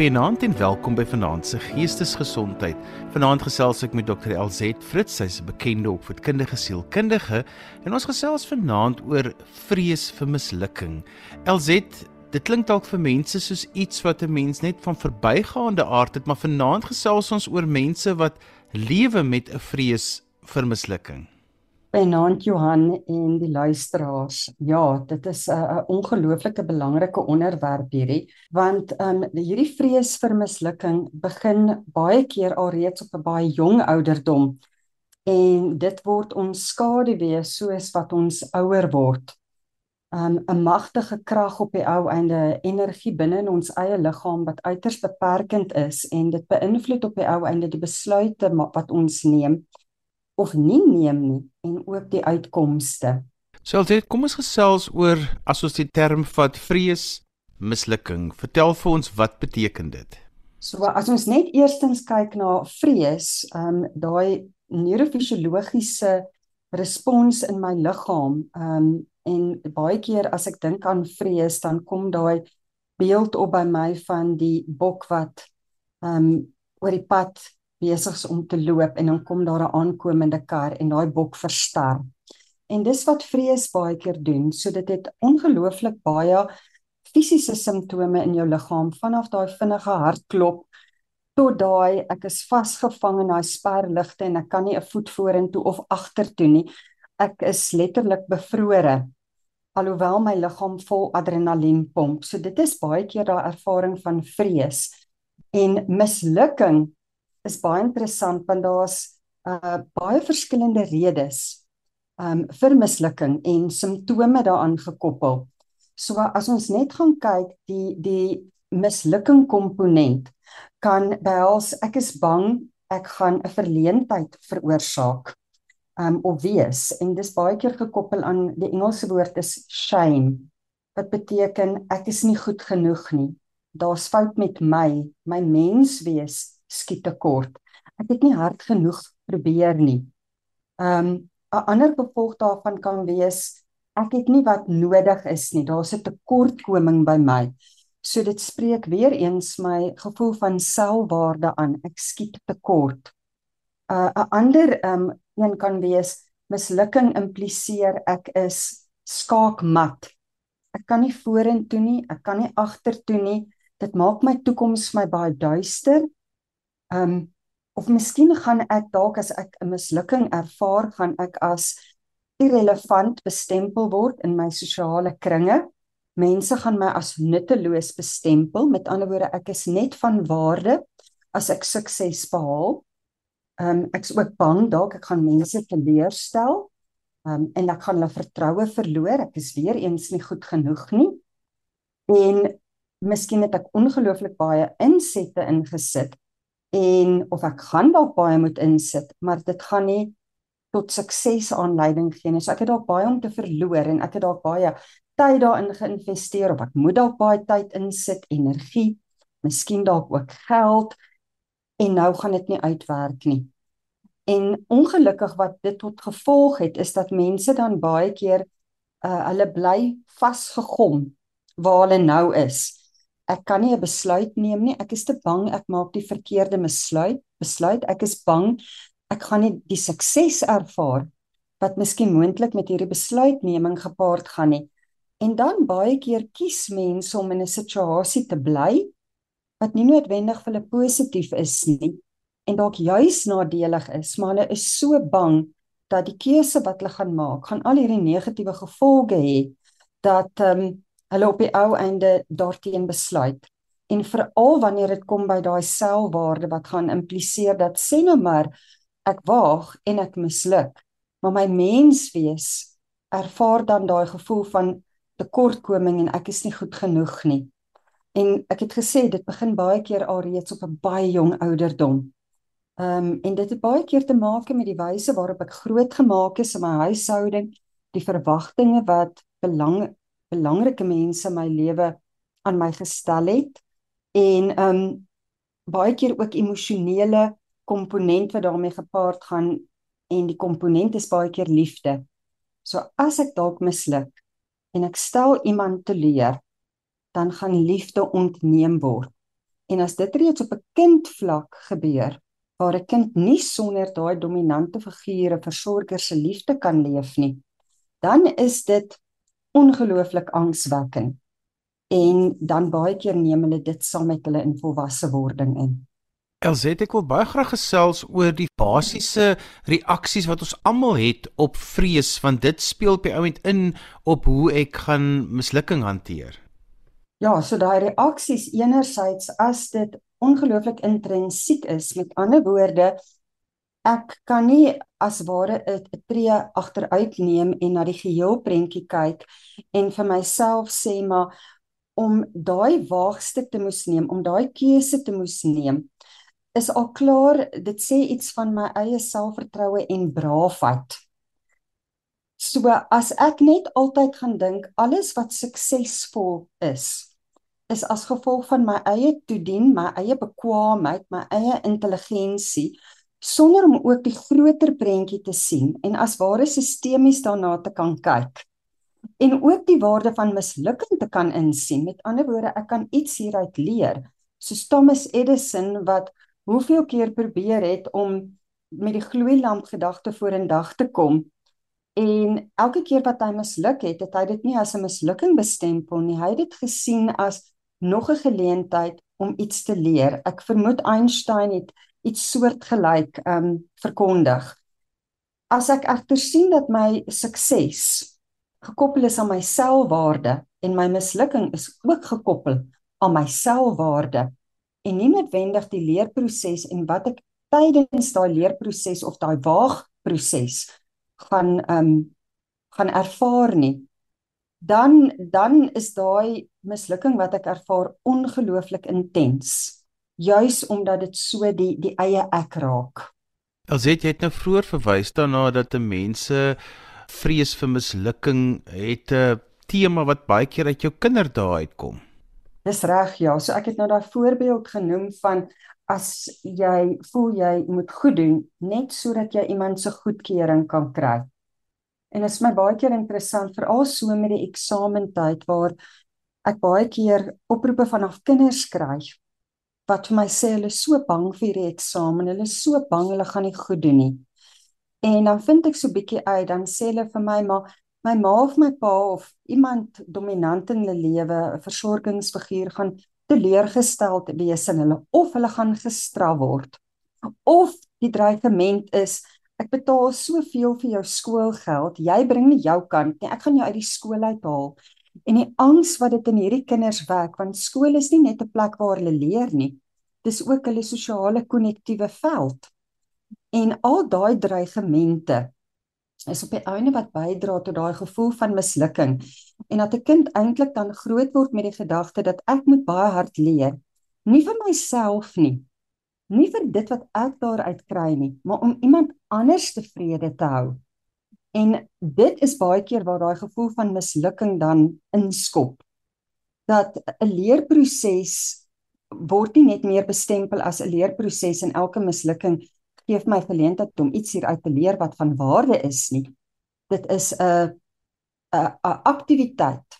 Goeienaand en welkom by Vanaand se Geestesgesondheid. Vanaand gesels ek met Dr. LZ Fritz, sy's 'n bekende opvoedkundige sielkundige, en ons gesels vanaand oor vrees vir mislukking. LZ, dit klink dalk vir mense soos iets wat 'n mens net van verbygaande aard het, maar vanaand gesels ons oor mense wat lewe met 'n vrees vir mislukking. Benant Johan en die luisteraars. Ja, dit is 'n ongelooflike belangrike onderwerp hierdie, want ehm um, hierdie vrees vir mislukking begin baie keer alreeds op 'n baie jong ouderdom en dit word ons skaduwee soos wat ons ouer word. 'n um, magtige krag op die ou einde energie binne in ons eie liggaam wat uiters beperkend is en dit beïnvloed op die ou einde die besluite wat ons neem of nie neem nie en ook die uitkomste. So dit kom ons gesels oor as ons die term vat vrees mislukking. Vertel vir ons wat beteken dit? So as ons net eerstens kyk na vrees, ehm um, daai neurofisiologiese respons in my liggaam, ehm um, en baie keer as ek dink aan vrees, dan kom daai beeld op by my van die bok wat ehm um, oor die pad besig is om te loop en dan kom daar 'n aankomende kar en daai bok verstar. En dis wat vrees baie keer doen. So dit het ongelooflik baie fisiese simptome in jou liggaam vanaf daai vinnige hartklop tot daai ek is vasgevang in daai sperligte en ek kan nie 'n voet vorentoe of agtertoe nie. Ek is letterlik bevrore alhoewel my liggaam vol adrenalien pomp. So dit is baie keer daai ervaring van vrees en mislukking is baie interessant want daar's uh baie verskillende redes um vir mislukking en simptome daaraan gekoppel. So as ons net gaan kyk die die mislukking komponent kan behels ek is bang ek gaan 'n verleentheid veroorsaak um of wees en dis baie keer gekoppel aan die Engelse woord is shame wat beteken ek is nie goed genoeg nie. Daar's fout met my, my menswees skiet tekort. Ek het nie hard genoeg probeer nie. Um 'n ander gevolg daarvan kan wees ek het nie wat nodig is nie. Daar's 'n tekortkoming by my. So dit spreek weer eens my gevoel van selfwaarde aan. Ek skiet tekort. 'n uh, 'n ander um een kan wees mislukking impliseer ek is skaakmat. Ek kan nie vorentoe nie, ek kan nie agtertoe nie. Dit maak my toekoms vir my baie duister. Ehm um, of miskien gaan ek dalk as ek 'n mislukking ervaar, gaan ek as irrelevant bestempel word in my sosiale kringe. Mense gaan my as nutteloos bestempel. Met ander woorde, ek is net van waarde as ek sukses behaal. Ehm um, ek is ook bang dalk ek gaan mense teleurstel. Ehm um, en ek gaan hulle vertroue verloor. Ek is weer eens nie goed genoeg nie. En miskien het ek ongelooflik baie insette ingesit en of ek gaan dalk baie moet insit, maar dit gaan nie tot sukses aanleiding gee nie. So ek het dalk baie om te verloor en ek het dalk baie tyd daarin geïnvesteer of ek moet dalk baie tyd insit, energie, miskien dalk ook geld en nou gaan dit nie uitwerk nie. En ongelukkig wat dit tot gevolg het is dat mense dan baie keer uh hulle bly vasgegom waar hulle nou is ek kan nie 'n besluit neem nie. Ek is te bang ek maak die verkeerde besluit. Besluit. Ek is bang ek gaan nie die sukses ervaar wat miskien moontlik met hierdie besluitneming gepaard gaan nie. En dan baie keer kies mense om in 'n situasie te bly wat nie noodwendig vir hulle positief is nie en dalk juis nadelig is, maar hulle is so bang dat die keuse wat hulle gaan maak, gaan al hierdie negatiewe gevolge hê dat ehm um, hulle op die ou einde daarteen besluit. En veral wanneer dit kom by daai selfwaarde wat gaan impliseer dat sê nou maar ek waag en ek misluk, maar my menswees ervaar dan daai gevoel van tekortkoming en ek is nie goed genoeg nie. En ek het gesê dit begin baie keer alreeds op 'n baie jong ouderdom. Ehm um, en dit het baie keer te maak met die wyse waarop ek grootgemaak is in my huishouding, die verwagtinge wat belang belangrike mense in my lewe aan my gestel het en um baie keer ook emosionele komponent wat daarmee gepaard gaan en die komponent is baie keer liefde. So as ek dalk misluk en ek stel iemand te leer, dan gaan liefde ontneem word. En as dit reeds op 'n kindvlak gebeur, waar 'n kind nie sonder daai dominante figure versorger se liefde kan leef nie, dan is dit ongelooflik angswekkend. En dan baie keer neem hulle dit saam met hulle in volwasse wording in. Elzet ek wil baie graag gesels oor die basiese reaksies wat ons almal het op vrees want dit speel op die ouend in op hoe ek gaan mislukking hanteer. Ja, so daai reaksies enerzijds as dit ongelooflik intrinsiek is, met ander woorde, ek kan nie as ware 'n tree agteruit neem en na die geheel prentjie kyk en vir myself sê maar om daai waagstuk te moes neem, om daai keuse te moes neem is al klaar dit sê iets van my eie selfvertroue en braafheid. So as ek net altyd gaan dink alles wat suksesvol is is as gevolg van my eie toedien, my eie bekwaamheid, my eie intelligensie sonder om ook die groter prentjie te sien en as ware sistemies daarna te kan kyk en ook die waarde van mislukking te kan insien. Met ander woorde, ek kan iets hieruit leer. Soos Thomas Edison wat hoeveel keer probeer het om met die gloeilamp gedagte vorendag te kom en elke keer wat hy misluk het, het hy dit nie as 'n mislukking bestempel nie. Hy het dit gesien as nog 'n geleentheid om iets te leer. Ek vermoed Einstein het iets soortgelyk um verkondig. As ek egter sien dat my sukses gekoppel is aan my selfwaarde en my mislukking is ook gekoppel aan my selfwaarde, en nie noodwendig die leerproses en wat ek tydens daai leerproses of daai waagproses gaan um, gaan ervaar nie dan dan is daai mislukking wat ek ervaar ongelooflik intens juis omdat dit so die die eie ek raak Alsit jy het nou vroeër verwys daarna dat mense vrees vir mislukking het 'n tema wat baie keer uit jou kinderdae uitkom Dis reg, ja. So ek het nou daai voorbeeld genoem van as jy voel jy moet goed doen net sodat jy iemand se goedkeuring kan kry. En dit is my baie keer interessant veral so met die eksamentyd waar ek baie keer oproepe vanaf kinders kry wat vir my sê hulle is so bang vir die eksamen, hulle is so bang hulle gaan nie goed doen nie. En dan vind ek so bietjie uit, dan sê hulle vir my maar my ma of my pa of iemand dominant in hulle lewe, 'n versorgingsfiguur gaan teleurgesteld wees in hulle of hulle gaan gestraf word. Of die dreigement is ek betaal soveel vir jou skoolgeld, jy bring nie jou kant nie, ek gaan jou uit die skool uithaal. En die angs wat dit in hierdie kinders wek, want skool is nie net 'n plek waar hulle leer nie. Dis ook hulle sosiale konnektiewe veld. En al daai dreigemente is op die einde wat bydra tot daai gevoel van mislukking en dat 'n kind eintlik dan groot word met die gedagte dat ek moet baie hard leer nie vir myself nie nie vir dit wat ek daaruit kry nie maar om iemand anders tevrede te hou en dit is baie keer waar daai gevoel van mislukking dan inskop dat 'n leerproses word nie net meer bestempel as 'n leerproses en elke mislukking gee my geleentheid om iets hieruit te leer wat van waarde is nie. Dit is 'n 'n 'n aktiwiteit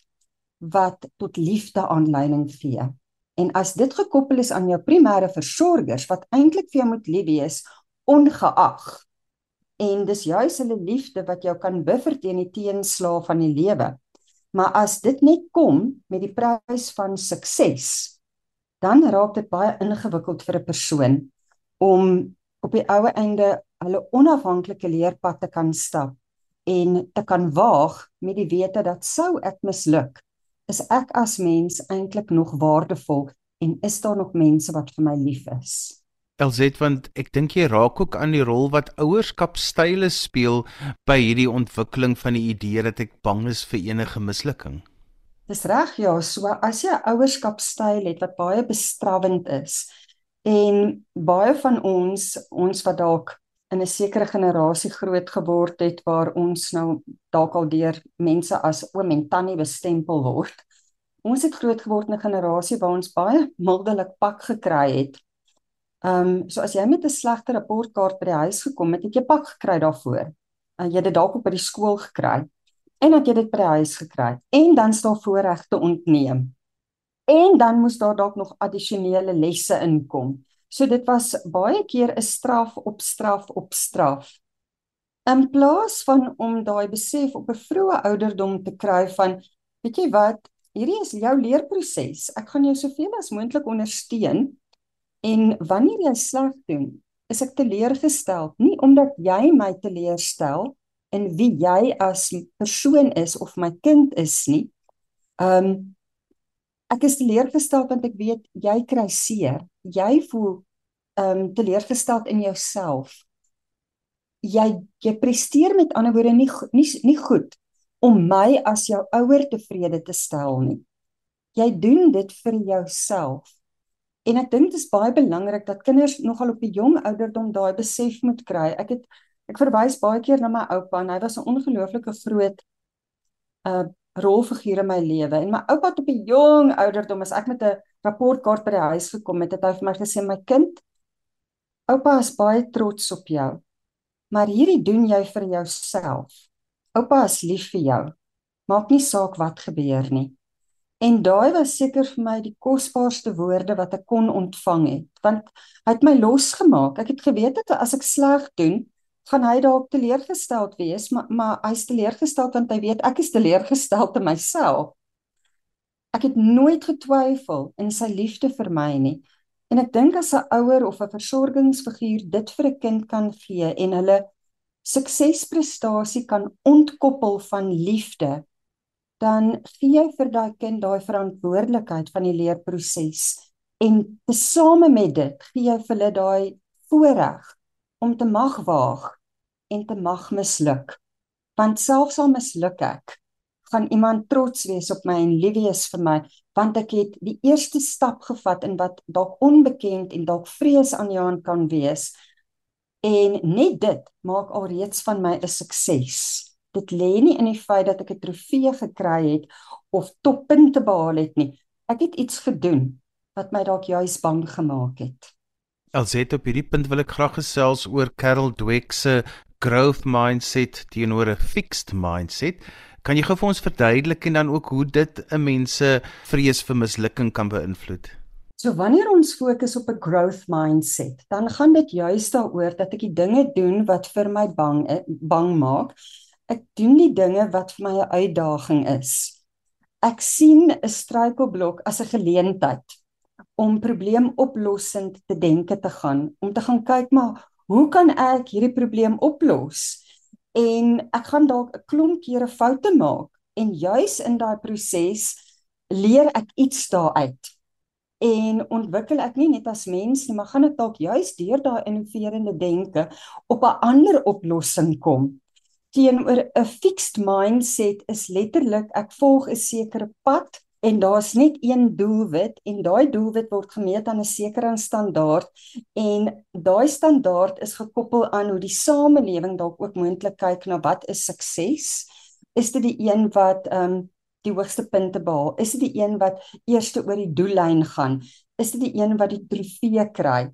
wat tot liefde aanleiding gee. En as dit gekoppel is aan jou primêre versorgers wat eintlik vir jou moet lief wees ongeag en dis juis hulle liefde wat jou kan buffer teen die teenslae van die lewe. Maar as dit net kom met die prys van sukses, dan raak dit baie ingewikkeld vir 'n persoon om op die ou einde hulle onafhanklike leerpad te kan stap en te kan waag met die wete dat sou ek misluk, is ek as mens eintlik nog waardevol en is daar nog mense wat vir my lief is. Elzet want ek dink jy raak ook aan die rol wat ouerskapstyle speel by hierdie ontwikkeling van die idee dat ek bang is vir enige mislukking. Dis reg ja, so as jy 'n ouerskapstyl het wat baie bestrawend is, En baie van ons, ons wat dalk in 'n sekere generasie groot geword het waar ons nou dalk al deur mense as oom en tannie bestempel word. Ons het groot geword in 'n generasie waar ons baie mildelik pak gekry het. Ehm um, so as jy met 'n slegte rapportkaart by die huis gekom het, het jy pak gekry daarvoor. Uh, jy het dit dalk op by die skool gekry en dat jy dit by die huis gekry en dan staan voorregte ontneem. En dan moes daar dalk nog addisionele lesse inkom. So dit was baie keer 'n straf op straf op straf. In plaas van om daai besef op 'n vroeë ouderdom te kry van weet jy wat, hierdie is jou leerproses. Ek gaan jou soveel as moontlik ondersteun en wanneer jy sleg doen, is ek teleurgestel, nie omdat jy my teleurstel in wie jy as persoon is of my kind is nie. Um ek is teleurgestel want ek weet jy kry seer. Jy voel um teleurgestel in jouself. Jy jy presteer met ander woorde nie nie nie goed om my as jou ouer tevrede te stel nie. Jy doen dit vir jouself. En ek dink dit is baie belangrik dat kinders nogal op 'n jong ouderdom daai besef moet kry. Ek het ek verwys baie keer na my oupa en hy was 'n ongelooflike groot uh rolfiguur in my lewe. En my oupa het op 'n jong ouderdom as ek met 'n rapportkaart by die huis gekom het, het hy vir my gesê: "My kind, oupa is baie trots op jou. Maar hierdie doen jy vir jouself. Oupa is lief vir jou. Maak nie saak wat gebeur nie." En daai was seker vir my die kosbaarste woorde wat ek kon ontvang het, want hy het my losgemaak. Ek het geweet dat as ek sleg doen, gaan hy dalk teleurgesteld wees, maar maar hy's teleurgesteld want hy weet ek is teleurgesteld in myself. Ek het nooit getwyfel in sy liefde vir my nie. En ek dink as 'n ouer of 'n versorgingsfiguur dit vir 'n kind kan gee en hulle suksesprestasie kan ontkoppel van liefde, dan gee jy vir daai kind daai verantwoordelikheid van die leerproses en tesame met dit gee jy vir hulle daai voorreg om te mag waag en te mag misluk. Want selfs al misluk ek gaan iemand trots wees op my en lief wees vir my want ek het die eerste stap gevat in wat dalk onbekend en dalk vrees aan hand kan wees. En net dit maak alreeds van my 'n sukses dit lê nie in die feit dat ek 'n trofee gekry het of toppunte behaal het nie. Ek het iets gedoen wat my dalk juis bang gemaak het. Alset op hierdie punt wil ek graag gesels oor Carol Dweck se growth mindset teenoor 'n fixed mindset. Kan jy gou vir ons verduidelik en dan ook hoe dit 'n mens se vrees vir mislukking kan beïnvloed? So wanneer ons fokus op 'n growth mindset, dan gaan dit juis daaroor dat ek die dinge doen wat vir my bang bang maak Ek doen die dinge wat vir my 'n uitdaging is. Ek sien 'n struikelblok as 'n geleentheid om probleemoplossend te denke te gaan, om te gaan kyk maar hoe kan ek hierdie probleem oplos? En ek gaan dalk 'n klomp kere foute maak en juis in daai proses leer ek iets daaruit. En ontwikkel ek nie net as mens nie, maar gaan ek dalk juis deur daai innoverende denke op 'n ander oplossing kom teenoor 'n fixed mindset is letterlik ek volg 'n sekere pad en daar's net een doelwit en daai doelwit word gemeet aan 'n sekere standaard en daai standaard is gekoppel aan hoe die samelewing dalk ook moontlik kyk na wat is sukses. Is dit die een wat ehm um, die hoogste punte behaal? Is dit die een wat eerste oor die doellyn gaan? Is dit die een wat die trofee kry?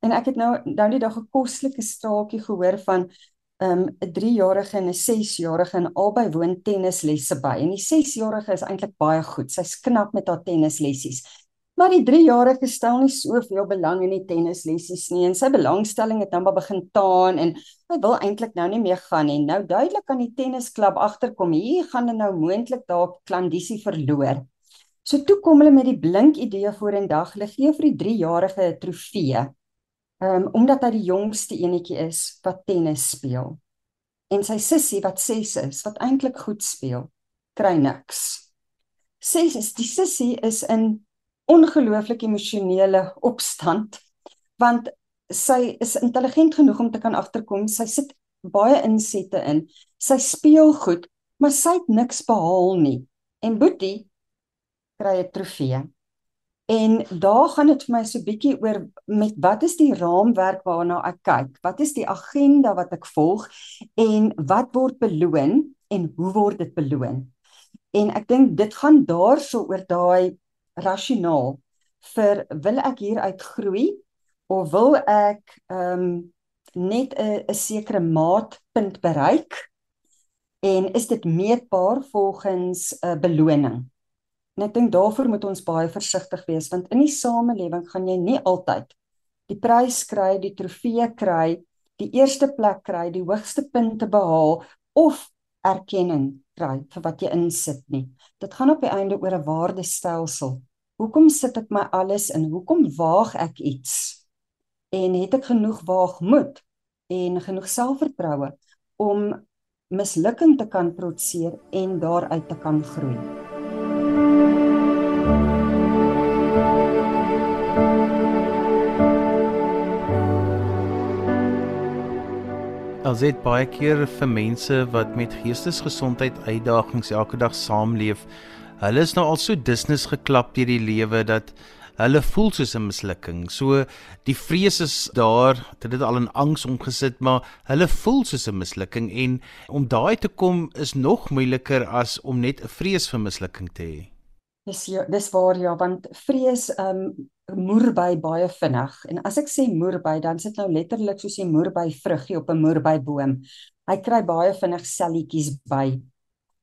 En ek het nou nou die dag 'n kostelike staaltjie gehoor van um, 'n 3-jarige en 'n 6-jarige en albei woon tennislesse by. En die 6-jarige is eintlik baie goed. Sy's knap met haar tennislessies. Maar die 3-jarige stel nie soveel belang in die tennislessies nie en sy belangstelling het nou maar begin taan en hy wil eintlik nou nie meer gaan nie. Nou duidelik aan die tennisklub agterkom, hier gaan hulle nou moontlik dalk klandisie verloor. So toe kom hulle met die blink idee vorendag, hulle gee vir die 3-jarige 'n trofee um, omdat hy die jongste enetjie is wat tennis speel. En sy sussie wat 6 is, wat eintlik goed speel, kry niks. 6 is die sussie is in ongelooflik emosionele opstand want sy is intelligent genoeg om te kan agterkom sy sit baie insette in. Sy speel goed, maar sy het niks behaal nie. En Boetie kry 'n trofee. En daar gaan dit vir my so bietjie oor met wat is die raamwerk waarna ek kyk? Wat is die agenda wat ek volg en wat word beloon en hoe word dit beloon? En ek dink dit gaan daarso oor daai rasionaal vir wil ek hier uitgroei of wil ek ehm um, net 'n 'n sekere maatpunt bereik en is dit meetbaar volgens 'n uh, beloning? En ek dink daarvoor moet ons baie versigtig wees want in die samelewing gaan jy nie altyd die prys kry, die trofee kry, die eerste plek kry, die hoogste punte behaal of erkenning kry vir wat jy insit nie. Dit gaan op die einde oor 'n waardestelsel. Hoekom sit ek my alles in? Hoekom waag ek iets? En het ek genoeg waagmoed en genoeg selfvertroue om mislukking te kan trotseer en daaruit te kan groei? As dit baie keer vir mense wat met geestesgesondheid uitdagings elke dag saamleef, hulle is nou al so dusnis geklap deur die lewe dat hulle voel soos 'n mislukking. So die vrees is daar, dit het al in angs omgesit, maar hulle voel soos 'n mislukking en om daai te kom is nog moeiliker as om net 'n vrees vir mislukking te hê. Dis ja, dis waar ja, want vrees um, moerby baie vinnig. En as ek sê moerby, dan sit nou letterlik soos 'n moerby vruggie op 'n moerby boom. Hy kry baie vinnig selletjies by.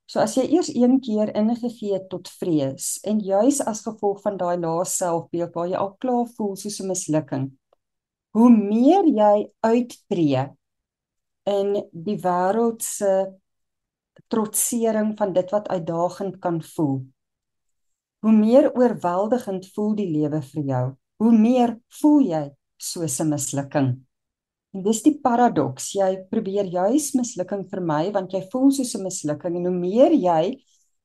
So as jy eers een keer ingegee het tot vrees en juis as gevolg van daai lae selfbeeld waar jy al klaar voel soos 'n mislukking. Hoe meer jy uittreë in die wêreld se trotsering van dit wat uitdagend kan voel hoe meer oorweldigend voel die lewe vir jou, hoe meer voel jy soos 'n mislukking. En dis die paradoks, jy probeer juis mislukking vermy want jy voel soos 'n mislukking en hoe meer jy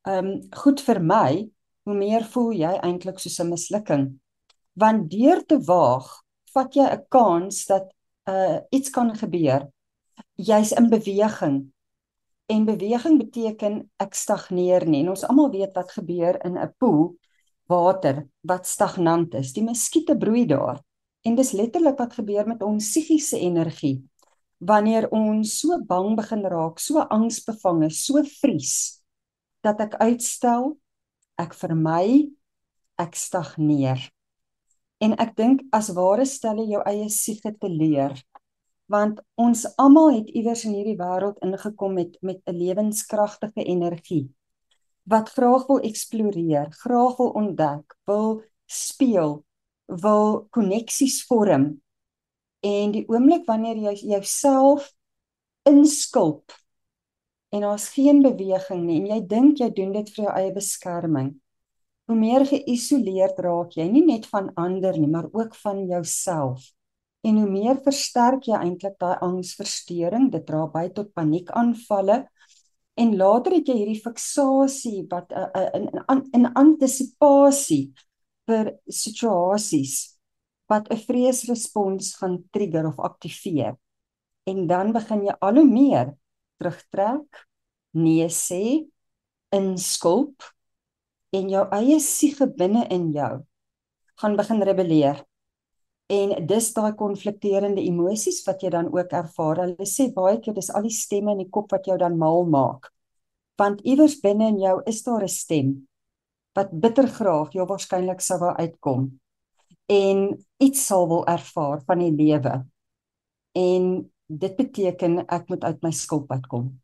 ehm um, goed vermy, hoe meer voel jy eintlik soos 'n mislukking. Want deur te waag, vat jy 'n kans dat uh iets kan gebeur. Jy's in beweging. En beweging beteken ek stagneer nie. En ons almal weet wat gebeur in 'n poel water wat stagnant is. Die muskiete broei daar. En dis letterlik wat gebeur met ons psigiese energie. Wanneer ons so bang begin raak, so angsbevange, so vries dat ek uitstel, ek vermy, ek stagneer. En ek dink as ware stel jy jou eie siege te leer want ons almal het iewers in hierdie wêreld ingekom met met 'n lewenskragtige energie wat graag wil eksploreer, graag wil ontdek, wil speel, wil koneksies vorm. En die oomblik wanneer jy jouself inskulp en daar's geen beweging nie en jy dink jy doen dit vir jou eie beskerming, hoe meer geïsoleerd raak jy nie net van ander nie, maar ook van jouself. En hoe meer versterk jy eintlik daai angsversteuring, dit dra by tot paniekaanvalle. En later het jy hierdie fiksasie wat uh, uh, in in in antisisipasie vir situasies wat 'n vreesrespons gaan trigger of aktiveer. En dan begin jy al hoe meer terugtrek, nee sê, inskulp en jou eie siege binne in jou gaan begin rebelleer en dis daai konflikterende emosies wat jy dan ook ervaar. Hulle sê baie keer dis al die stemme in die kop wat jou dan mal maak. Want iewers binne in jou is daar 'n stem wat bitter graag jou waarskynlik sou wou uitkom en iets sal wil ervaar van die lewe. En dit beteken ek moet uit my skulp uitkom.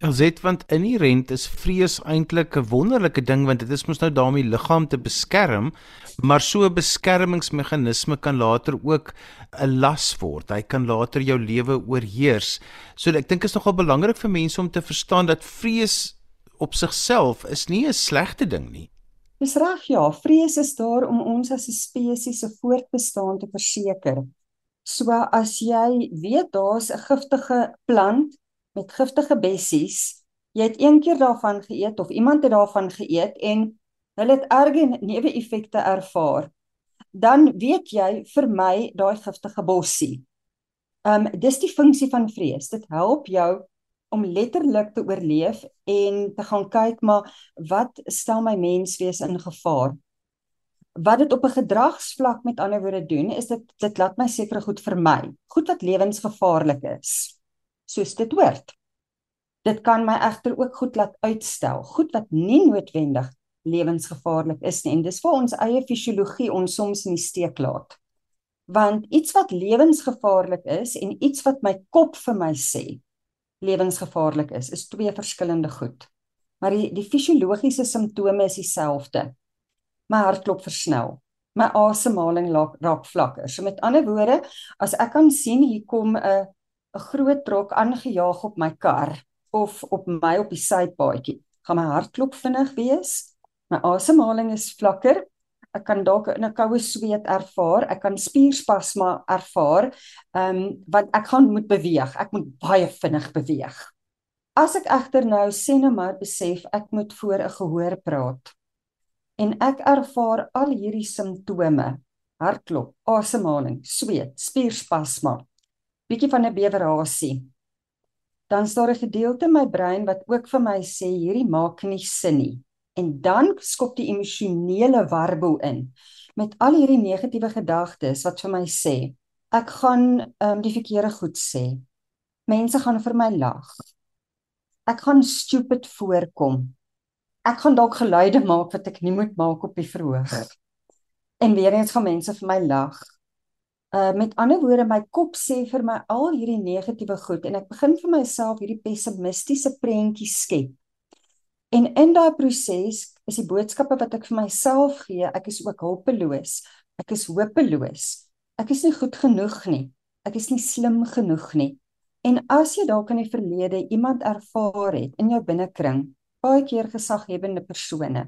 Elzet want inherent is vrees eintlik 'n wonderlike ding want dit is mos nou daarmee liggaam te beskerm, maar so 'n beskermingsmeganisme kan later ook 'n las word. Hy kan later jou lewe oorheers. So ek dink is nogal belangrik vir mense om te verstaan dat vrees op sigself is nie 'n slegte ding nie. Dis reg ja, vrees is daar om ons as 'n spesies se voortbestaan te verseker. So as jy weet daar's 'n giftige plant met giftige bessies. Jy het een keer daarvan geëet of iemand het daarvan geëet en hulle het erge neeweffekte ervaar. Dan weet jy vir my daai giftige bossie. Um dis die funksie van vrees. Dit help jou om letterlik te oorleef en te gaan kyk maar wat stel my menswees in gevaar? Wat dit op 'n gedragsvlak met ander woorde doen is dit dit laat my seker goed vermy. Goed wat lewensgevaarlik is soos dit hoort. Dit kan my egter ook goed laat uitstel, goed wat nie noodwendig lewensgevaarlik is nie en dis vir ons eie fisiologie ons soms in die steek laat. Want iets wat lewensgevaarlik is en iets wat my kop vir my sê lewensgevaarlik is, is twee verskillende goed. Maar die die fisiologiese simptome is dieselfde. my hartklop versnel. My asemhaling raak, raak vlakker. So met ander woorde, as ek kan sien hier kom 'n 'n groot trok aangejaag op my kar of op my op die sypaadjie, gaan my hartklop vinnig wees. My asemhaling is vlakker. Ek kan dalk 'n koue sweet ervaar, ek kan spierspasma ervaar. Ehm um, want ek gaan moet beweeg. Ek moet baie vinnig beweeg. As ek egter nou sê nou maar besef ek moet voor 'n gehoor praat en ek ervaar al hierdie simptome, hartklop, asemhaling, sweet, spierspasma, bietjie van 'n bewerasie, dan staar 'n gedeelte in my brein wat ook vir my sê hierdie maak nie sin nie. En dan skop die emosionele warboel in met al hierdie negatiewe gedagtes wat vir my sê ek gaan um, die verkeerde goed sê. Mense gaan vir my lag ek gaan stupid voorkom. Ek gaan dalk geluide maak wat ek nie moet maak op die verhoog. En weer eens gaan mense vir my lag. Uh met ander woorde my kop sê vir my al hierdie negatiewe goed en ek begin vir myself hierdie pessimistiese prentjie skep. En in daai proses is die boodskappe wat ek vir myself gee, ek is ook hulpeloos. Ek is hopeloos. Ek is nie goed genoeg nie. Ek is nie slim genoeg nie. En as jy dalk in die verlede iemand ervaar het in jou binnekring, baie keer gesaghebende persone,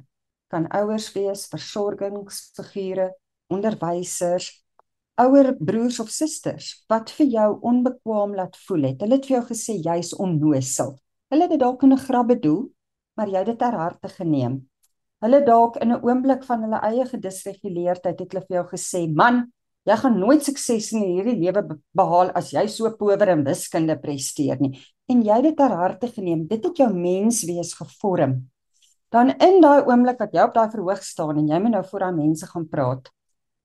kan ouers wees, versorgingsfigure, onderwysers, ouer broers of susters wat vir jou onbekwaam laat voel het. Hulle het vir jou gesê jy's onnosel. Hulle het dit dalk in 'n grap bedoel, maar jy het dit ter harte geneem. Hulle dalk in 'n oomblik van hulle eie gedisreguleerdheid het hulle vir jou gesê, "Man, Jy gaan nooit sukses in hierdie lewe behaal as jy so power in wiskunde presteer nie. En jy het dit ter harte geneem. Dit het jou menswees gevorm. Dan in daai oomblik wat jy op daai verhoog staan en jy moet nou voor daai mense gaan praat,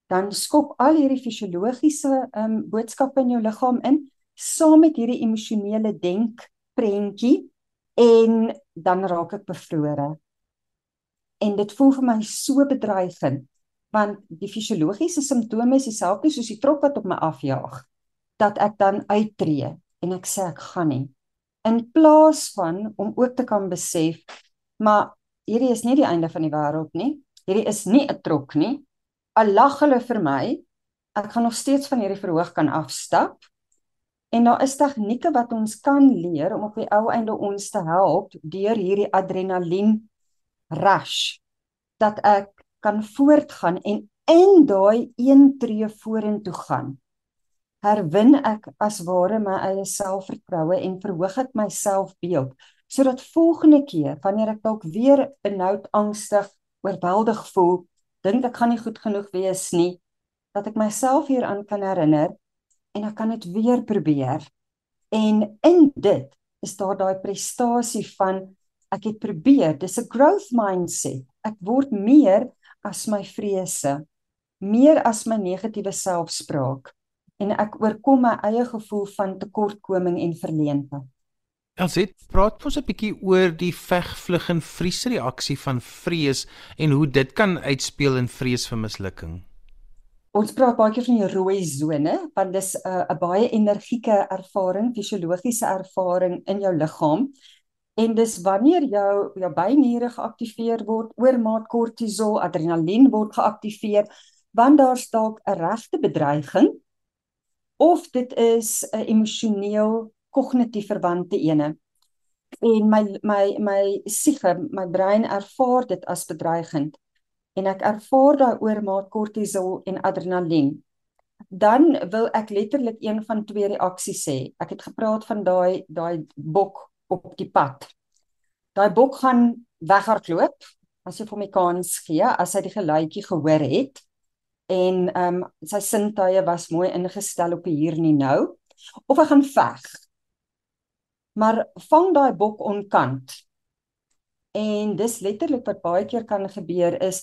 dan skop al hierdie fisiologiese um boodskappe in jou liggaam in saam met hierdie emosionele denk prentjie en dan raak ek bevrore. En dit voel vir my so bedreigend want die fisiologiese simptome is dieselfde soos die trok wat op my afjaag dat ek dan uittreë en ek sê ek gaan nie. In plaas van om ook te kan besef maar hierdie is nie die einde van die wêreld nie. Hierdie is nie 'n trok nie al lag hulle vir my. Ek gaan nog steeds van hierdie verhoog kan afstap. En daar is tegnieke wat ons kan leer om op die ou einde ons te help deur hierdie adrenalien rush dat ek kan voortgaan en in daai een tree vorentoe gaan. Herwin ek as ware my eie selfvertroue en verhoog ek my selfbeeld sodat volgende keer wanneer ek dalk weer benoud angstig oorweldig voel dink ek gaan nie goed genoeg wees nie dat ek myself hieraan kan herinner en ek kan dit weer probeer en in dit is daar daai prestasie van ek het probeer dis 'n growth mindset ek word meer as my vrese, meer as my negatiewe selfspraak en ek oorkom my eie gevoel van tekortkoming en verleentheid. Ons het praat ons 'n bietjie oor die veg vlug en vries reaksie van vrees en hoe dit kan uitspeel in vrees vir mislukking. Ons praat baie keer van die rooi sone, want dis 'n uh, baie energieke ervaring, fisiologiese ervaring in jou liggaam En dis wanneer jou jou byniere geaktiveer word, oormaat kortisol, adrenalien word geaktiveer, want daar's dalk 'n regte bedreiging of dit is 'n emosioneel kognitief verwante ene. En my my my siege, my brein ervaar dit as bedreigend en ek ervaar daai oormaat kortisol en adrenalien. Dan wil ek letterlik een van twee reaksies sê. Ek het gepraat van daai daai bok op die pad. Daai bok gaan weghardloop as jy vir my kans gee as hy die geluidjie gehoor het en ehm um, sy sintuie was mooi ingestel op hier nie nou of hy gaan veg. Maar vang daai bok onkant. En dis letterlik wat baie keer kan gebeur is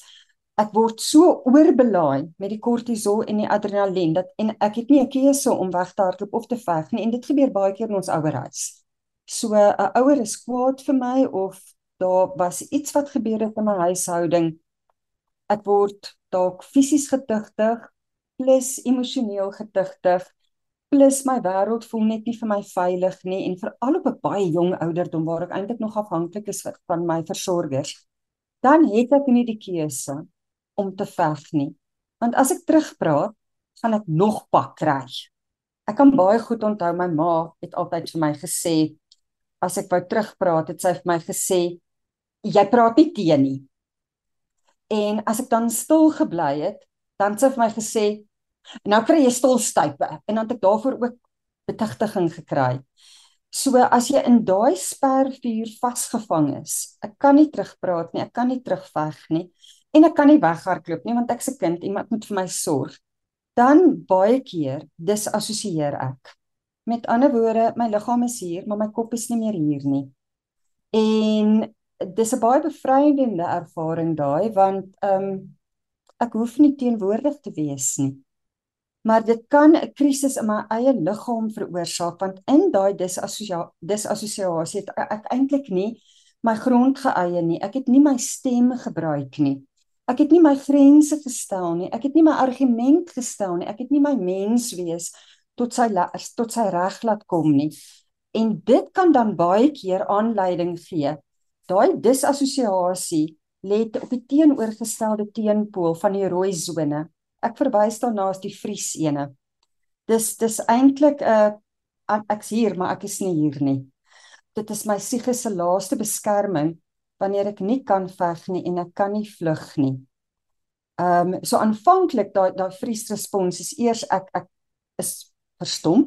ek word so oorbelaai met die kortisol en die adrenalien dat en ek het nie 'n keuse om weg te hardloop of te veg nie en dit gebeur baie keer in ons ouerhuis. So 'n ouer is kwaad vir my of daar was iets wat gebeur het in my huishouding. Ek word dalk fisies getuigtig plus emosioneel getuigtig plus my wêreld voel net nie vir my veilig nie en veral op 'n baie jong ouderdom waar ek eintlik nog afhanklik is van my versorgers. Dan het ek nie die keuse om te veg nie. Want as ek terugpraat, gaan ek nog pak kry. Ek kan baie goed onthou my ma het altyd vir my gesê as ek wou terugpraat, het sy vir my gesê jy praat nie teen nie. En as ek dan stil gebly het, dan sê vir my gesê nou kry jy stilstype en dan het ek daarvoor ook betigting gekry. So as jy in daai spervuur vasgevang is, ek kan nie terugpraat nie, ek kan nie terugveg nie en ek kan nie weghardloop nie want ek's 'n kind, iemand moet vir my sorg. Dan baie keer disassosieer ek. Met ander woorde, my liggaam is hier, maar my kop is nie meer hier nie. En dis 'n baie bevrydende ervaring daai want ehm um, ek hoef nie teenwoordig te wees nie maar dit kan 'n krisis in my eie liggaam veroorsaak want in daai disassosiasie het ek eintlik nie my grond geëie nie. Ek het nie my stem gebruik nie. Ek het nie my grense gestel nie. Ek het nie my argument gestel nie. Ek het nie my mens wees tot sy tot sy reg laat kom nie. En dit kan dan baie keer aanleiding gee. Daai disassosiasie lê op die teenoorgestelde teenpool van die rooi sone ek verwys daarna as die Vries ene. Dis dis eintlik 'n uh, ek's hier, maar ek is nie hier nie. Dit is my siege se laaste beskerming wanneer ek nie kan veg nie en ek kan nie vlug nie. Ehm um, so aanvanklik daai daai Vries respons is eers ek ek is verstom.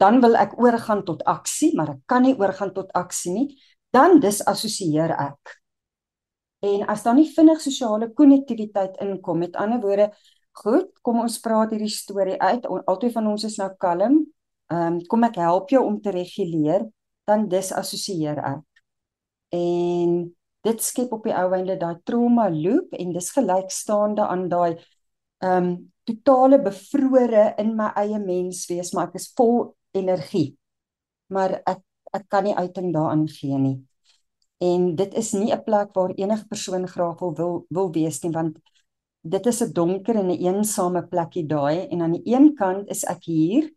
Dan wil ek oorgaan tot aksie, maar ek kan nie oorgaan tot aksie nie. Dan disassosieer ek. En as daar nie vinnig sosiale konnektiwiteit inkom, met ander woorde, Goed, kom ons praat hierdie storie uit. Altyd van ons is nou kalm. Ehm um, kom ek help jou om te reguleer, dan disassosieer ek. En dit skep op die ou einde daai trauma loop en dis gelykstaande aan daai ehm um, totale bevrore in my eie mens wees, maar ek is vol energie. Maar ek ek kan nie uiting daarin gee nie. En dit is nie 'n plek waar enige persoon graag wil, wil wees nie want dit is 'n donker en 'n eensame plekkie daai en aan die een kant is ek hier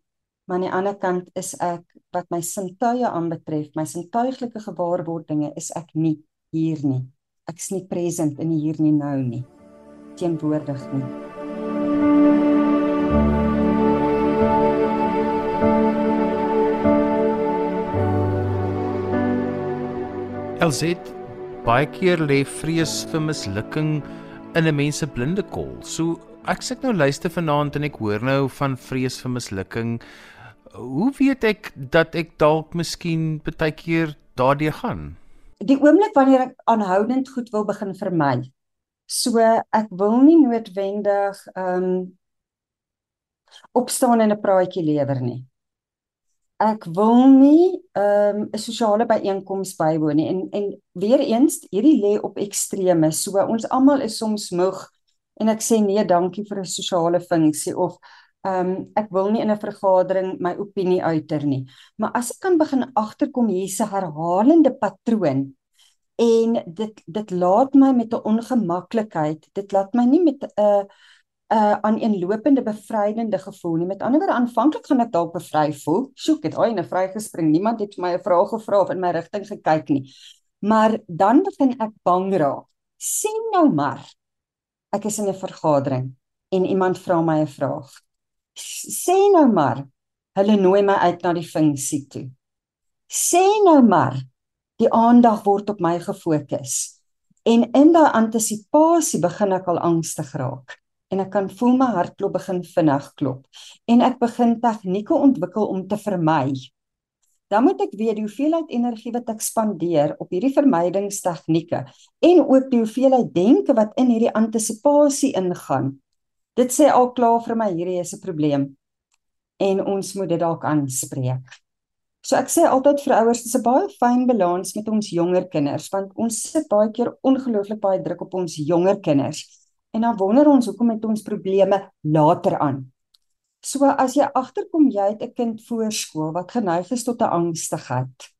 maar aan die ander kant is ek wat my sintuie aanbetref my sintuiglike gewaarwordinge is ek nie hier nie. Ek's nie present in hier nie nou nie. Teenwoordig nie. Elsit baie keer lê vrees vir mislukking in 'n mens se blinde kol. So ek sit nou luister vanaand en ek hoor nou van vrees vir mislukking. Hoe weet ek dat ek dalk miskien baie keer daardie gaan? Die oomblik wanneer ek aanhoudend goed wil begin vermy. So ek wil nie noodwendig ehm um, opstaan en 'n praatjie lewer nie ek wil nie ehm, 'n um, sosiale byeenkoms bywoon nie. En en weer eens hierdie lê op extreme so ons almal is soms moeg en ek sê nee dankie vir 'n sosiale funksie of ehm um, ek wil nie in 'n vergadering my opinie uiter nie. Maar as ek kan begin agterkom hier's 'n herhalende patroon. En dit dit laat my met 'n ongemaklikheid dit laat my nie met 'n uh, uh aan 'n lopende bevrydende gevoel nie. Met ander woorde, aanvanklik gaan ek dalk bevry voel. Sjoek, het hy net vrygespring. Niemand het my 'n vraag gevra of in my rigting gekyk nie. Maar dan begin ek bang raak. Sien nou maar. Ek is in 'n vergadering en iemand vra my 'n vraag. Sê nou maar. Hulle nooi my uit na die funksie toe. Sê nou maar. Die aandag word op my gefokus. En in daai antisipasie begin ek al angstig raak en ek kan voel my hartklop begin vinnig klop en ek begin tegnieke ontwikkel om te vermy. Dan moet ek weet die hoeveelheid energie wat ek spandeer op hierdie vermydingstegnieke en ook die hoeveelheid denke wat in hierdie antisipasie ingaan. Dit sê al klaar vir my hierdie is 'n probleem en ons moet dit dalk aanspreek. So ek sê altyd vir ouers dis 'n baie fyn balans met ons jonger kinders want ons sit baie keer ongelooflik baie druk op ons jonger kinders en dan wonder ons hoekom het ons probleme later aan. So as jy agterkom jy het 'n kind voorskool wat geneig is tot 'n angstigheid.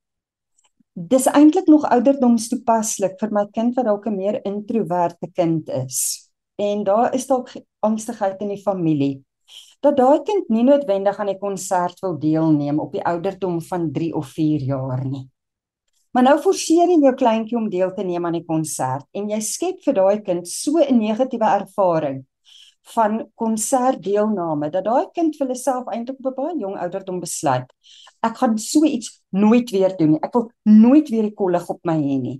Dis eintlik nog ouderdomstoepaslik vir my kind wat dalk 'n meer introverte kind is. En daar is dalk angstigheid in die familie. Dat daai kind nie noodwendig aan die konsert wil deelneem op die ouderdom van 3 of 4 jaar nie. Maar nou forceer jy jou kleintjie om deel te neem aan die konsert en jy skep vir daai kind so 'n negatiewe ervaring van konsertdeelname dat daai kind vir homself eintlik op 'n baie jong ouderdom besluit ek gaan so iets nooit weer doen nie. Ek wil nooit weer die kollig op my hê nie.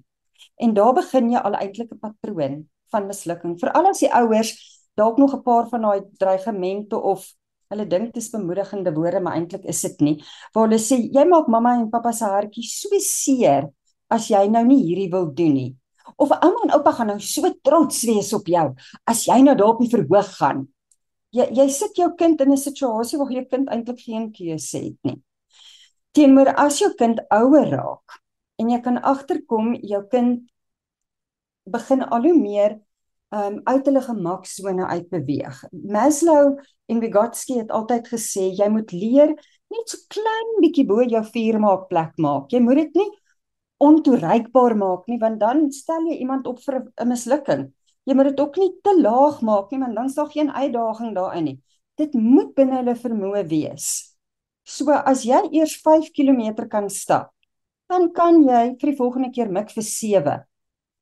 En daar begin jy al eintlik 'n patroon van mislukking. Veral as die ouers dalk nog 'n paar van daai dreigemente of hulle dink dit is bemoedigende woorde, maar eintlik is dit nie. Waar hulle sê jy maak mamma en pappa se hartjie so seer as jy nou nie hierdie wil doen nie. Of ouma en oupa gaan nou so trots wees op jou as jy nou daar op die verhoog gaan. Jy jy sit jou kind in 'n situasie waar jou kind eintlik geen keuse het nie. Teenoor as jou kind ouer raak en jy kan agterkom jou kind begin al hoe meer um uit hulle gemaksone uitbeweeg. Maslow en Vygotsky het altyd gesê jy moet leer net so klein bietjie bo jou vuur maak plek maak. Jy moet dit nie ontoereikbaar maak nie want dan stel jy iemand op vir 'n mislukking. Jy moet dit ook nie te laag maak nie want dan is daar geen uitdaging daarin nie. Dit moet binne hulle vermoë wees. So as jy eers 5 km kan stap, dan kan jy vir die volgende keer mik vir 7.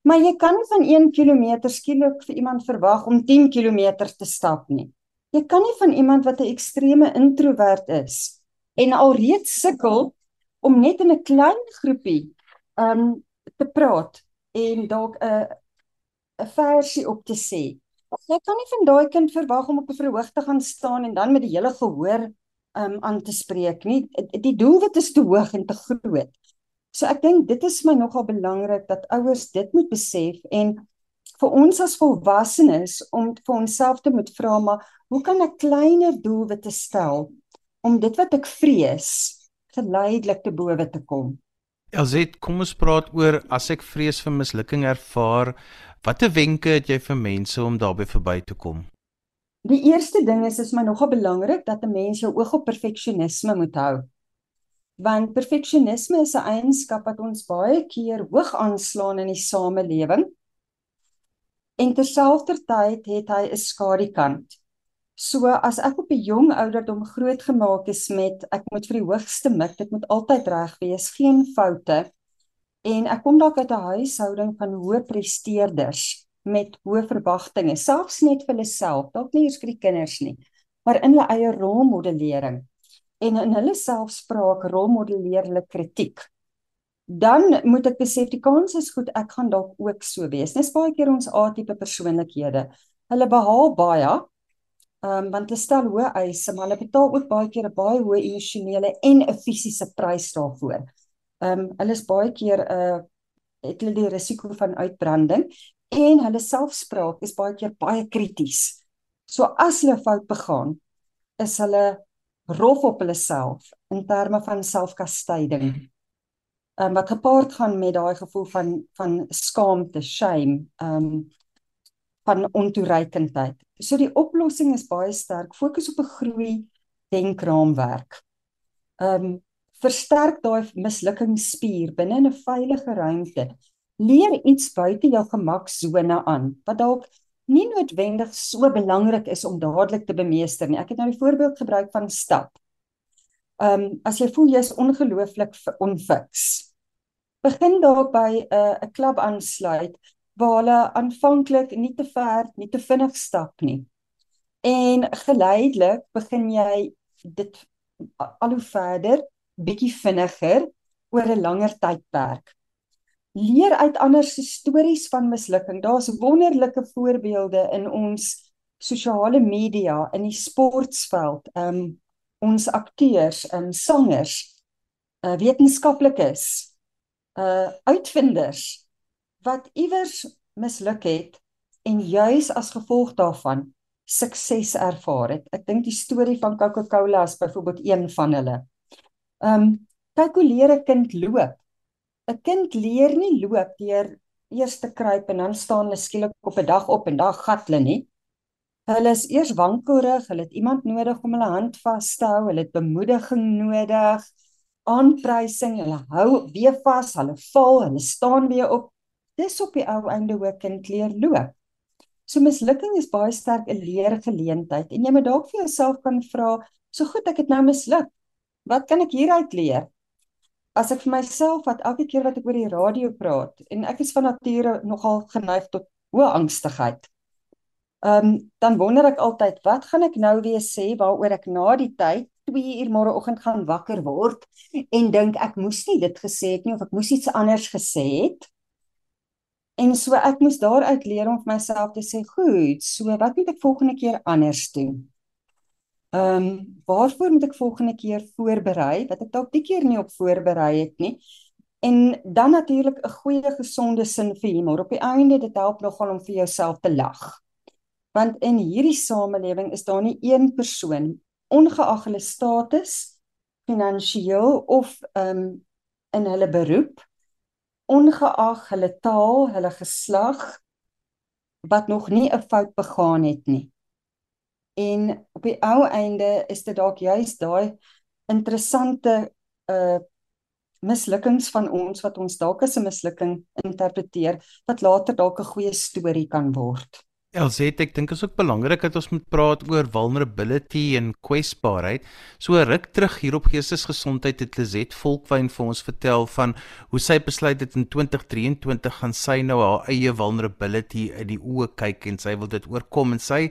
Maar jy kan van 1 km skielik vir iemand verwag om 10 km te stap nie. Jy kan nie van iemand wat 'n ekstreme introwert is en alreeds sukkel om net in 'n klein groepie um te praat en dalk 'n 'n versie op te sê. Jy kan nie van daai kind verwag om op 'n verhoog te gaan staan en dan met die hele gehoor um aan te spreek nie. Die doelwit is te hoog en te groot. So ek dink dit is my nogal belangrik dat ouers dit moet besef en vir ons as volwassenes om vir onsself te moet vra maar hoe kan ek kleiner doelwitte stel om dit wat ek vrees geleidelik te bowe te kom. Elzet, kom ons praat oor as ek vrees vir mislukking ervaar, watter wenke het jy vir mense om daarbey verby te kom? Die eerste ding is is my nogal belangrik dat 'n mens jou oog op perfeksionisme moet hou want perfeksionisme is 'n eienskap wat ons baie keer hoog aanslaan in die samelewing. En terselfdertyd het hy 'n skadukant. So as ek op 'n jong ouderdom grootgemaak is met ek moet vir die hoogste mik, dit moet altyd reg wees, geen foute. En ek kom dalk uit 'n huishouding van hoë presteerders met hoë verwagtinge, selfs net vir hulle self, dalk nie eers vir die kinders nie, maar in hulle eie rolmodellering en in hulle selfspraak rolmodelleer hulle kritiek. Dan moet ek besef die kans is goed ek gaan dalk ook so wees. Dis baie keer ons A-tipe persoonlikhede. Hulle behaal baie ehm um, want hulle stel hoë eise, maar hulle betaal ook baie keer 'n baie hoë emosionele en 'n fisiese prys daarvoor. Ehm um, hulle is baie keer 'n uh, het hulle die risiko van uitbranding en hulle selfspraak is baie keer baie krities. So as hulle fout begaan, is hulle rof op hulle self in terme van selfkastyding. Um, wat gepaard gaan met daai gevoel van van skaamte, shame, ehm um, van ontoereikendheid. So die oplossing is baie sterk fokus op 'n groei denkraamwerk. Ehm um, versterk daai mislukkingsspier binne 'n veilige ruimte. Leer iets buite jou gemaksone aan wat dalk nie noodwendig so belangrik is om dadelik te bemeester nie. Ek het nou die voorbeeld gebruik van stap. Ehm um, as jy voel jy's ongelooflik onfiks. Begin dalk by 'n uh, 'n klub aansluit waar hulle aanvanklik nie te ver, nie te vinnig stap nie. En geleidelik begin jy dit al hoe verder, bietjie vinniger oor 'n langer tydperk leer uit ander se stories van mislukking. Daar's wonderlike voorbeelde in ons sosiale media, in die sportveld, um ons akteurs, um sangers, uh wetenskaplikes, uh uitvinders wat iewers misluk het en juis as gevolg daarvan sukses ervaar het. Ek dink die storie van Coca-Cola is byvoorbeeld een van hulle. Um kyk hoe leer 'n kind loop 'n kind leer nie loop deur eers te kruip en dan staan hulle skielik op 'n dag op en dan gat hulle nie. Hulle is eers wankelrig, hulle het iemand nodig om hulle hand vas te hou, hulle het bemoediging nodig, aanprysing, hulle hou weer vas, hulle val, hulle staan weer op. Dis op die ou einde hoe 'n kind leer loop. So mislukking is baie sterk 'n leergeleentheid en jy moet dalk vir jouself kan vra, so goed ek het nou misluk. Wat kan ek hieruit leer? as ek vir myself wat elke keer wat ek oor die radio praat en ek is van nature nogal geneig tot hoë angstigheid. Ehm um, dan wonder ek altyd wat gaan ek nou weer sê waaroor ek na die tyd 2 uur môreoggend gaan wakker word en dink ek moes nie dit gesê het nie of ek moes iets anders gesê het. En so ek moes daaruit leer om vir myself te sê, goed, so wat moet ek volgende keer anders doen? Ehm um, waarvoor moet ek volgende keer voorberei wat ek dalk die keer nie op voorberei het nie? En dan natuurlik 'n goeie gesonde sin vir humor. Op die einde dit help nogal om vir jouself te lag. Want in hierdie samelewing is daar nie een persoon ongeag hulle status finansiëel of um, in hulle beroep ongeag hulle taal, hulle geslag wat nog nie 'n fout begaan het nie. En op die ou einde is dit dalk juist daai interessante uh mislukkings van ons wat ons dalk as 'n mislukking interpreteer wat later dalk 'n goeie storie kan word. Elzet, ek dink is ook belangrik dat ons moet praat oor vulnerability en kwesbaarheid. So ruk terug hier op geestesgesondheid het Lizet Volkwyn vir ons vertel van hoe sy besluit het in 2023 gaan sy nou haar eie vulnerability in die oë kyk en sy wil dit oorkom en sy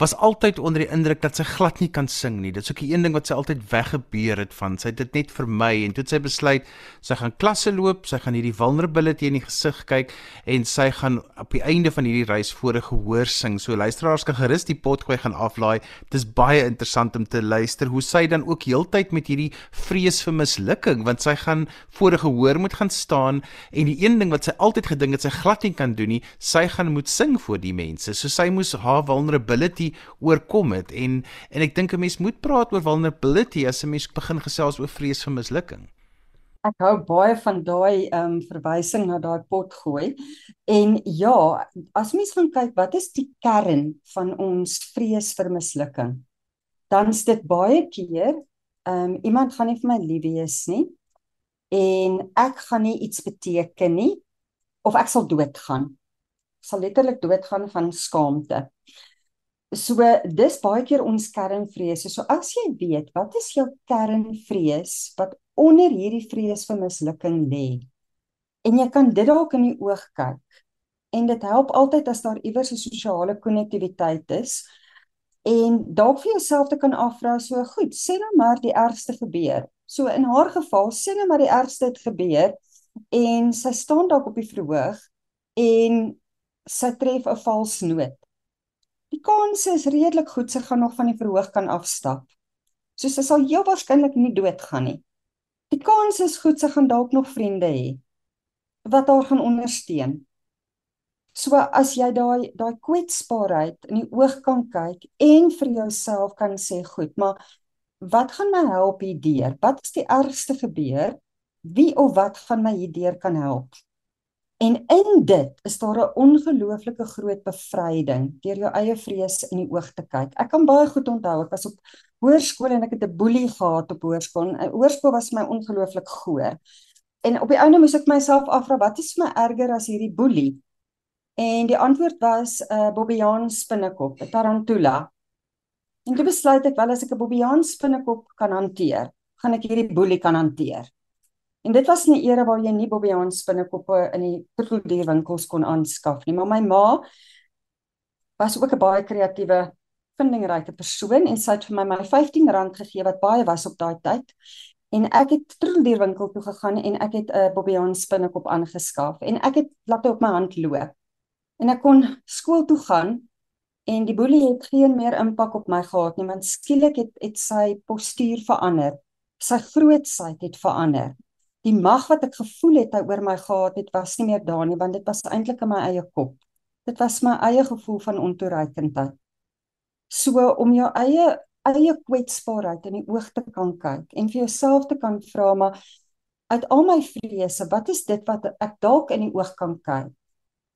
was altyd onder die indruk dat sy glad nie kan sing nie. Dit is ook 'n een ding wat sy altyd weggebeur het van. Sy het dit net vermy en toe het sy besluit sy gaan klasse loop, sy gaan hierdie vulnerability in die gesig kyk en sy gaan op die einde van hierdie reis voor 'n gehoor sing. So luisteraars kan gerus die pot gooi gaan aflaai. Dit is baie interessant om te luister hoe sy dan ook heeltyd met hierdie vrees vir mislukking want sy gaan voor 'n gehoor moet gaan staan en die een ding wat sy altyd gedink het sy glad nie kan doen nie, sy gaan moet sing voor die mense. So sy moes haar vulnerability oorkom het en en ek dink 'n mens moet praat oor vulnerability as 'n mens begin gesels oor vrees vir mislukking. Ek hou baie van daai ehm um, verwysing na daai pot gooi. En ja, as mens gaan kyk wat is die kern van ons vrees vir mislukking? Dan is dit baie keer ehm um, iemand gaan nie vir my lief wees nie en ek gaan nie iets beteken nie of ek sal doodgaan. Ek sal letterlik doodgaan van skaamte. So dis baie keer ons kernvrese. So as jy weet wat is jou kernvrees wat onder hierdie vrees vir mislukking lê. En jy kan dit dalk in die oog kyk. En dit help altyd as daar iewers 'n sosiale konnektiwiteit is en dalk vir jouself te kan afvra so goed, sê nou maar die ergste gebeur. So in haar geval sê nou maar die ergste het gebeur en sy staan dalk op die verhoog en sy tref 'n vals noot Die kans is redelik goed sy gaan nog van die verhoog kan afstap. So sy sal heel waarskynlik nie doodgaan nie. Die kans is goed sy gaan dalk nog vriende hê wat haar gaan ondersteun. So as jy daai daai kwetsbaarheid in die oog kan kyk en vir jouself kan sê, goed, maar wat gaan my help hierdeur? Wat is die ergste gebeur? Wie of wat gaan my hierdeur kan help? En in dit is daar 'n ongelooflike groot bevryding deur jou eie vrees in die oog te kyk. Ek kan baie goed onthou, ek was op hoërskool en ek het 'n boelie gehad op hoërskool. En hoërskool was my ongelooflik goeie. En op die einde moes ek myself afvra, wat is my erger as hierdie boelie? En die antwoord was 'n uh, Bobbejaan spinnekop, 'n tarantula. En toe besluit ek wel as ek 'n Bobbejaan spinnekop kan hanteer, gaan ek hierdie boelie kan hanteer. En dit was 'n era waar jy nie Bobbejaan spinnekoppe in die troeteldierwinkels kon aanskaf nie, maar my ma was ook 'n baie kreatiewe, vindingryke persoon en sy het vir my my R15 gegee wat baie was op daai tyd. En ek het troeteldierwinkel toe gegaan en ek het 'n Bobbejaan spinnekop aangeskaf en ek het laat op my hand loop. En ek kon skool toe gaan en die boelie het geen meer impak op my gehad nie, want skielik het het sy postuur verander. Sy grootsheid het verander die mag wat ek gevoel het oor my gehad het was nie meer daar nie want dit was eintlik in my eie kop. Dit was my eie gevoel van ontoereikendheid. So om jou eie eie kwetsbaarheid in die oog te kan kyk en vir jouself te kan vra maar uit al my vrese, wat is dit wat ek dalk in die oog kan kyk?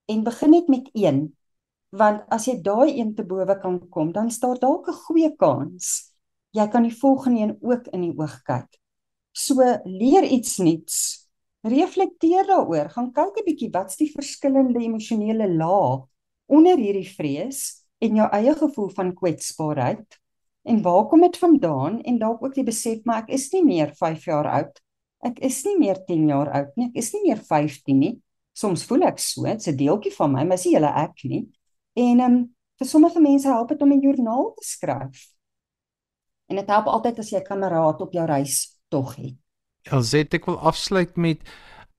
En begin net met een want as jy daai een te bowe kan kom, dan staan dalk 'n goeie kans jy kan die volgende een ook in die oog kyk. So leer iets nuuts. Reflekteer daaroor, gaan kyk 'n bietjie wat's die verskillende emosionele lae onder hierdie vrees en jou eie gevoel van kwetsbaarheid en waar kom dit vandaan en dalk ook die besef maar ek is nie meer 5 jaar oud. Ek is nie meer 10 jaar oud nie. Ek is nie meer 15 nie. Soms voel ek so, dit's 'n deeltjie van my, maar dis nie hele ek nie. En ehm um, vir sommige mense help dit om 'n joernaal te skryf. En dit help altyd as jy 'n kameraad op jou reis tog het. Elzet, ek wil afsluit met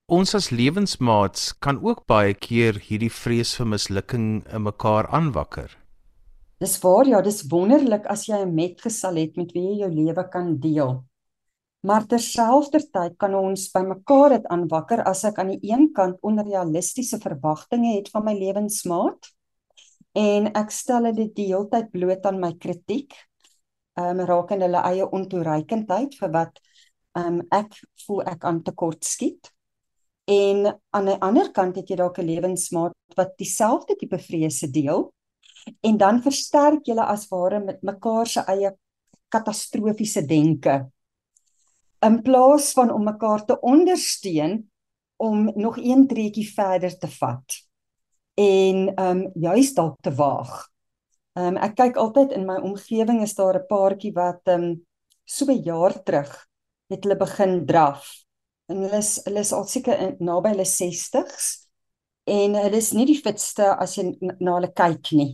ons as lewensmaats kan ook baie keer hierdie vrees vir mislukking in mekaar aanwakker. Dis waar ja, dis wonderlik as jy 'n metgesel het met wie jy jou lewe kan deel. Maar terselfdertyd kan ons by mekaar dit aanwakker as ek aan die een kant onrealistiese verwagtinge het van my lewensmaat en ek stel dit die hele tyd bloot aan my kritiek ehm um, rakende hulle eie ontoereikendheid vir wat um, ek voel ek aan tekort skiet. En aan die ander kant het jy dalk 'n lewensmaat wat dieselfde tipe vrese deel. En dan versterk julle as ware met mekaar se eie katastrofiese denke. In plaas van om mekaar te ondersteun om nog een treetjie verder te vat en ehm um, juis dalk te waag. Ehm um, ek kyk altyd in my omgewing is daar 'n paartjie wat ehm um, so 'n jaar terug het hulle begin draf. En hulle is hulle is al seker naby hulle 60s en hulle is nie die fitste as jy na hulle kyk nie.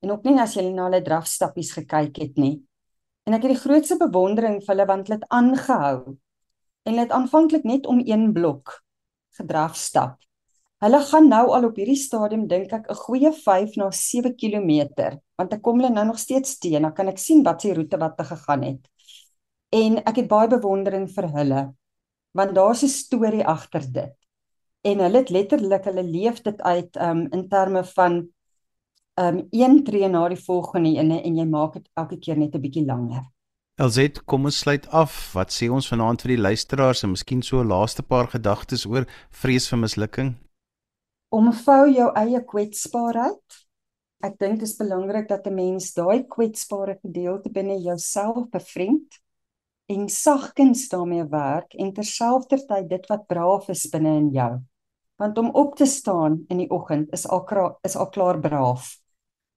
En ook nie as jy na hulle drafstappies gekyk het nie. En ek het die grootste bewondering vir hulle want hulle het aangehou. En hulle het aanvanklik net om een blok gedrafstap. Hulle gaan nou al op hierdie stadium dink ek 'n goeie 5 na 7 km, want ek kom hulle nou nog steeds teen, dan kan ek sien wat se roete wat hulle gegaan het. En ek het baie bewondering vir hulle, want daar's 'n storie agter dit. En hulle het letterlik hulle leef dit uit um in terme van um een tree na die volgende ene en jy maak dit elke keer net 'n bietjie langer. LZ, kom ons sluit af. Wat sê ons vanaand vir die luisteraars en miskien so laaste paar gedagtes oor vrees vir mislukking? omvou jou eie kwetsbaarheid. Ek dink dit is belangrik dat 'n mens daai kwetsbare gedeelte binne jouself bevriend en sagkens daarmee werk en terselfdertyd dit wat braaf is binne in jou. Want om op te staan in die oggend is al is al klaar braaf.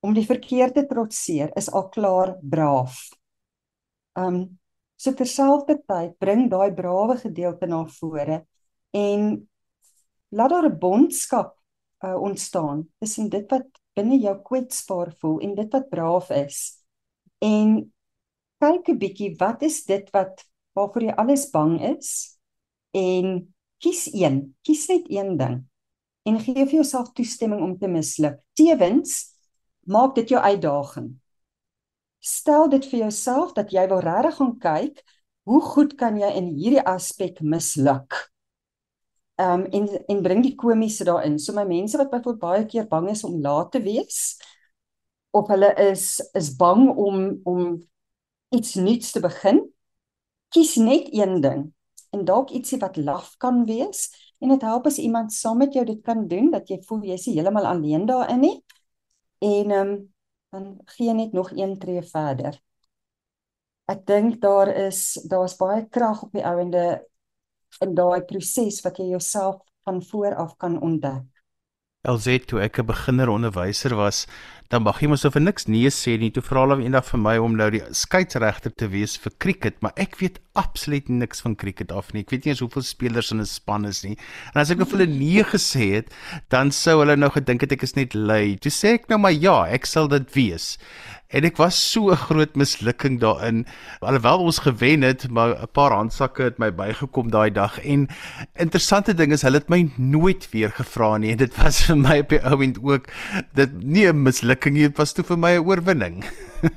Om die verkeerde trotseer is al klaar braaf. Um so terselfdertyd bring daai brawe gedeelte na vore en laat daar 'n bondskap uh, ontstaan tussen dit wat binne jou kwetsbaar voel en dit wat braaf is. En kyk 'n bietjie wat is dit wat waarvoor jy alles bang is en kies een, kies net een ding en gee vir jouself toestemming om te misluk. Tewens maak dit jou uitdaging. Stel dit vir jouself dat jy wil regtig gaan kyk hoe goed kan jy in hierdie aspek misluk? um, en en bring die komiese daarin. So my mense wat byvoorbeeld baie keer bang is om laat te wees of hulle is is bang om om iets nuuts te begin, kies net een ding en dalk ietsie wat laf kan wees en dit help as iemand saam met jou dit kan doen dat jy voel jy is heeltemal alleen daarin nie. En ehm um, dan gee net nog een tree verder. Ek dink daar is daar's baie krag op die ouende in daai proses wat jy jouself van voor af kan ontdek. LZ toe ek 'n beginner onderwyser was, dan mag jy mos of niks nee sê nie. Toe vra hulle eendag vir my om nou die skeieregter te wees vir cricket, maar ek weet absoluut niks van cricket af nie. Ek weet nie eens hoeveel spelers in 'n span is nie. En as ek vir hulle nee gesê het, dan sou hulle nou gedink het ek is net lui. Toe sê ek nou maar ja, ek sal dit wees en ek was so 'n groot mislukking daarin alhoewel ons gewen het maar 'n paar handsakke het my bygekom daai dag en interessante ding is hulle het my nooit weer gevra nie en dit was vir my op die ouend ook dit nie 'n mislukking nie dit was toe vir my 'n oorwinning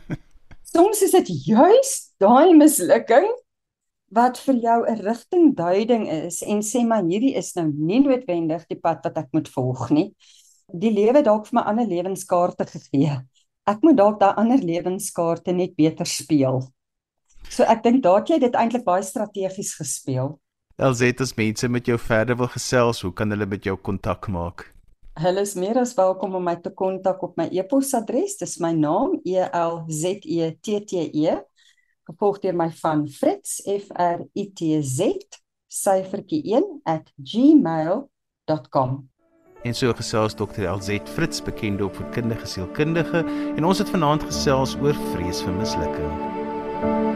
soms is dit juis daai mislukking wat vir jou 'n rigtingduiding is en sê maar hierdie is nou nie noodwendig die pad wat ek moet volg nie die lewe dalk vir my ander lewenskaarte gegee ek moet dalk daai ander lewenskaarte net beter speel. So ek dink daat jy dit eintlik baie strategies gespeel. Elzet as mense met jou verder wil gesels, hoe kan hulle met jou kontak maak? Hulle is meer as welkom om my te kontak op my e-posadres. Dis my naam E L Z E T T E gevolg deur my van Fritz F R I T Z syfertjie 1 @gmail.com En so gesels Dr. LZ Fritz, bekende opvoedkundige sielkundige, en ons het vanaand gesels oor vrees vir mislukking.